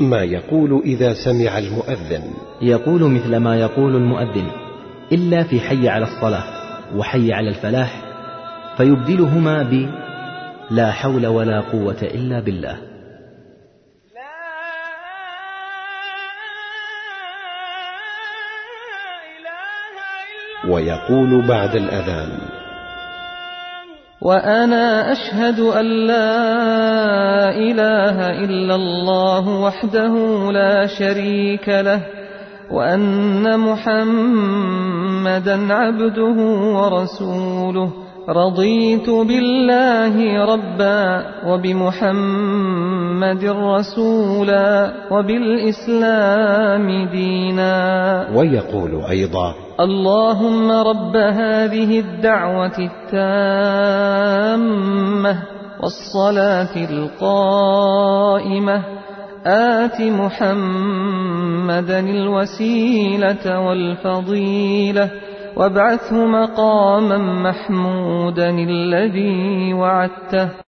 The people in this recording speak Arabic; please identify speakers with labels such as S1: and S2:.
S1: ما يقول إذا سمع المؤذن.
S2: يقول مثل ما يقول المؤذن إلا في حي على الصلاة وحي على الفلاح فيبدلهما ب لا حول ولا قوة إلا بالله.
S1: ويقول بعد الأذان
S3: وأنا أشهد أن لا إله إلا الله وحده لا شريك له وأن محمدا عبده ورسوله. رضيت بالله ربا وبمحمد رسولا وبالإسلام دينا.
S1: ويقول أيضا
S3: اللهم رب هذه الدعوة التامة والصلاة القائمة. آت محمدا الوسيلة والفضيلة. وابعثه مقاما محمودا الذي وعدته.